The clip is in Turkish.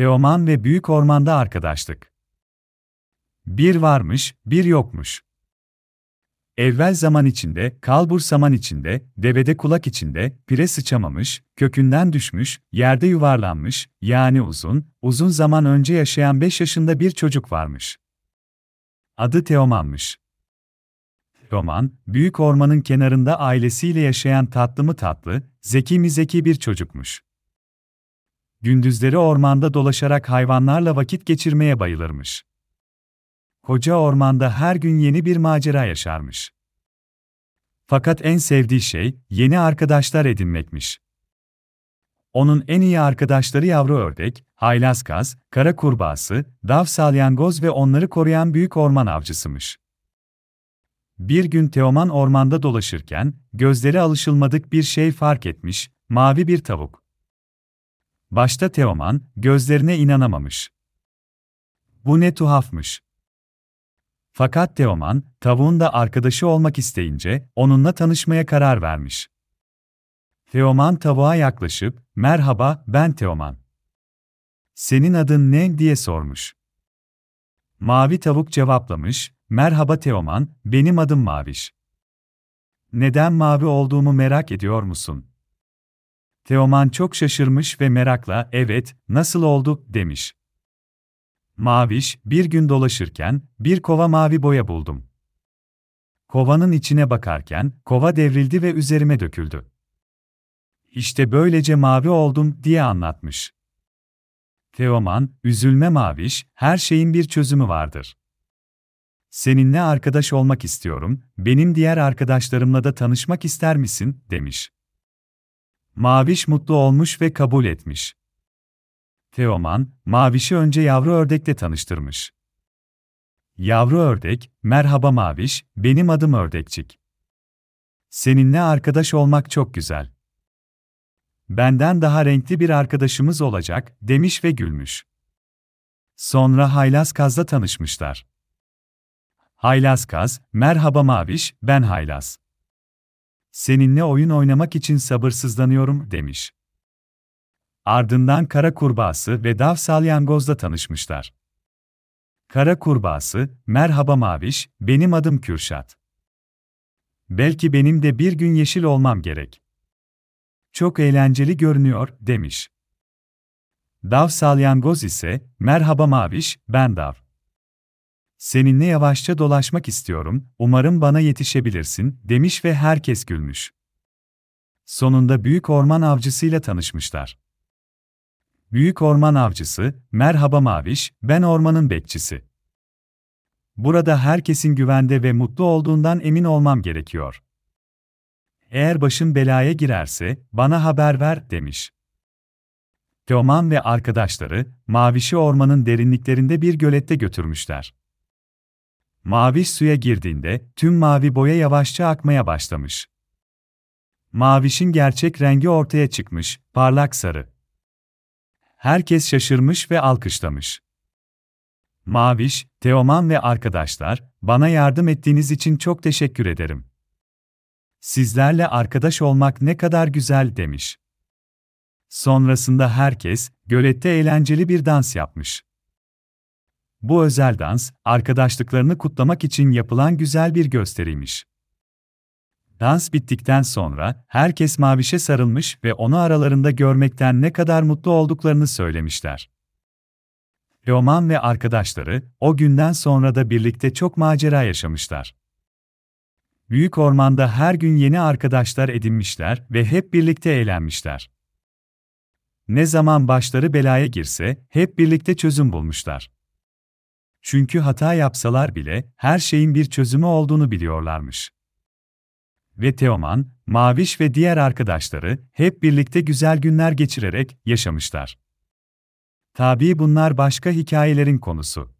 Teoman ve Büyük Ormanda arkadaşlık. Bir varmış, bir yokmuş. Evvel zaman içinde, kalbur saman içinde, devede kulak içinde, pire sıçamamış, kökünden düşmüş, yerde yuvarlanmış, yani uzun, uzun zaman önce yaşayan 5 yaşında bir çocuk varmış. Adı Teoman'mış. Teoman, büyük ormanın kenarında ailesiyle yaşayan tatlı mı tatlı, zeki mi zeki bir çocukmuş. Gündüzleri ormanda dolaşarak hayvanlarla vakit geçirmeye bayılırmış. Koca ormanda her gün yeni bir macera yaşarmış. Fakat en sevdiği şey yeni arkadaşlar edinmekmiş. Onun en iyi arkadaşları yavru ördek, haylaz kaz, kara kurbağası, dav salyangoz ve onları koruyan büyük orman avcısımış. Bir gün Teoman ormanda dolaşırken, gözleri alışılmadık bir şey fark etmiş, mavi bir tavuk. Başta Teoman, gözlerine inanamamış. Bu ne tuhafmış. Fakat Teoman, tavuğun da arkadaşı olmak isteyince, onunla tanışmaya karar vermiş. Teoman tavuğa yaklaşıp, merhaba, ben Teoman. Senin adın ne diye sormuş. Mavi tavuk cevaplamış, merhaba Teoman, benim adım Maviş. Neden mavi olduğumu merak ediyor musun? Teoman çok şaşırmış ve merakla, evet, nasıl oldu, demiş. Maviş, bir gün dolaşırken, bir kova mavi boya buldum. Kovanın içine bakarken, kova devrildi ve üzerime döküldü. İşte böylece mavi oldum, diye anlatmış. Teoman, üzülme Maviş, her şeyin bir çözümü vardır. Seninle arkadaş olmak istiyorum, benim diğer arkadaşlarımla da tanışmak ister misin, demiş. Maviş mutlu olmuş ve kabul etmiş. Teoman, Maviş'i önce yavru ördekle tanıştırmış. Yavru ördek, merhaba Maviş, benim adım Ördekçik. Seninle arkadaş olmak çok güzel. Benden daha renkli bir arkadaşımız olacak, demiş ve gülmüş. Sonra Haylaz Kaz'la tanışmışlar. Haylaz Kaz, merhaba Maviş, ben Haylaz. Seninle oyun oynamak için sabırsızlanıyorum, demiş. Ardından kara kurbağası ve dav salyangozla tanışmışlar. Kara kurbağası, merhaba Maviş, benim adım Kürşat. Belki benim de bir gün yeşil olmam gerek. Çok eğlenceli görünüyor, demiş. Dav salyangoz ise, merhaba Maviş, ben Dav. Seninle yavaşça dolaşmak istiyorum, umarım bana yetişebilirsin, demiş ve herkes gülmüş. Sonunda büyük orman avcısıyla tanışmışlar. Büyük orman avcısı, merhaba Maviş, ben ormanın bekçisi. Burada herkesin güvende ve mutlu olduğundan emin olmam gerekiyor. Eğer başın belaya girerse, bana haber ver, demiş. Teoman ve arkadaşları, Maviş'i ormanın derinliklerinde bir gölette götürmüşler. Maviş suya girdiğinde, tüm mavi boya yavaşça akmaya başlamış. Maviş'in gerçek rengi ortaya çıkmış, parlak sarı. Herkes şaşırmış ve alkışlamış. Maviş, Teoman ve arkadaşlar, bana yardım ettiğiniz için çok teşekkür ederim. Sizlerle arkadaş olmak ne kadar güzel demiş. Sonrasında herkes, gölette eğlenceli bir dans yapmış. Bu özel dans, arkadaşlıklarını kutlamak için yapılan güzel bir gösteriymiş. Dans bittikten sonra herkes Maviş'e sarılmış ve onu aralarında görmekten ne kadar mutlu olduklarını söylemişler. Teoman ve arkadaşları o günden sonra da birlikte çok macera yaşamışlar. Büyük ormanda her gün yeni arkadaşlar edinmişler ve hep birlikte eğlenmişler. Ne zaman başları belaya girse hep birlikte çözüm bulmuşlar. Çünkü hata yapsalar bile her şeyin bir çözümü olduğunu biliyorlarmış. Ve Teoman, Maviş ve diğer arkadaşları hep birlikte güzel günler geçirerek yaşamışlar. Tabii bunlar başka hikayelerin konusu.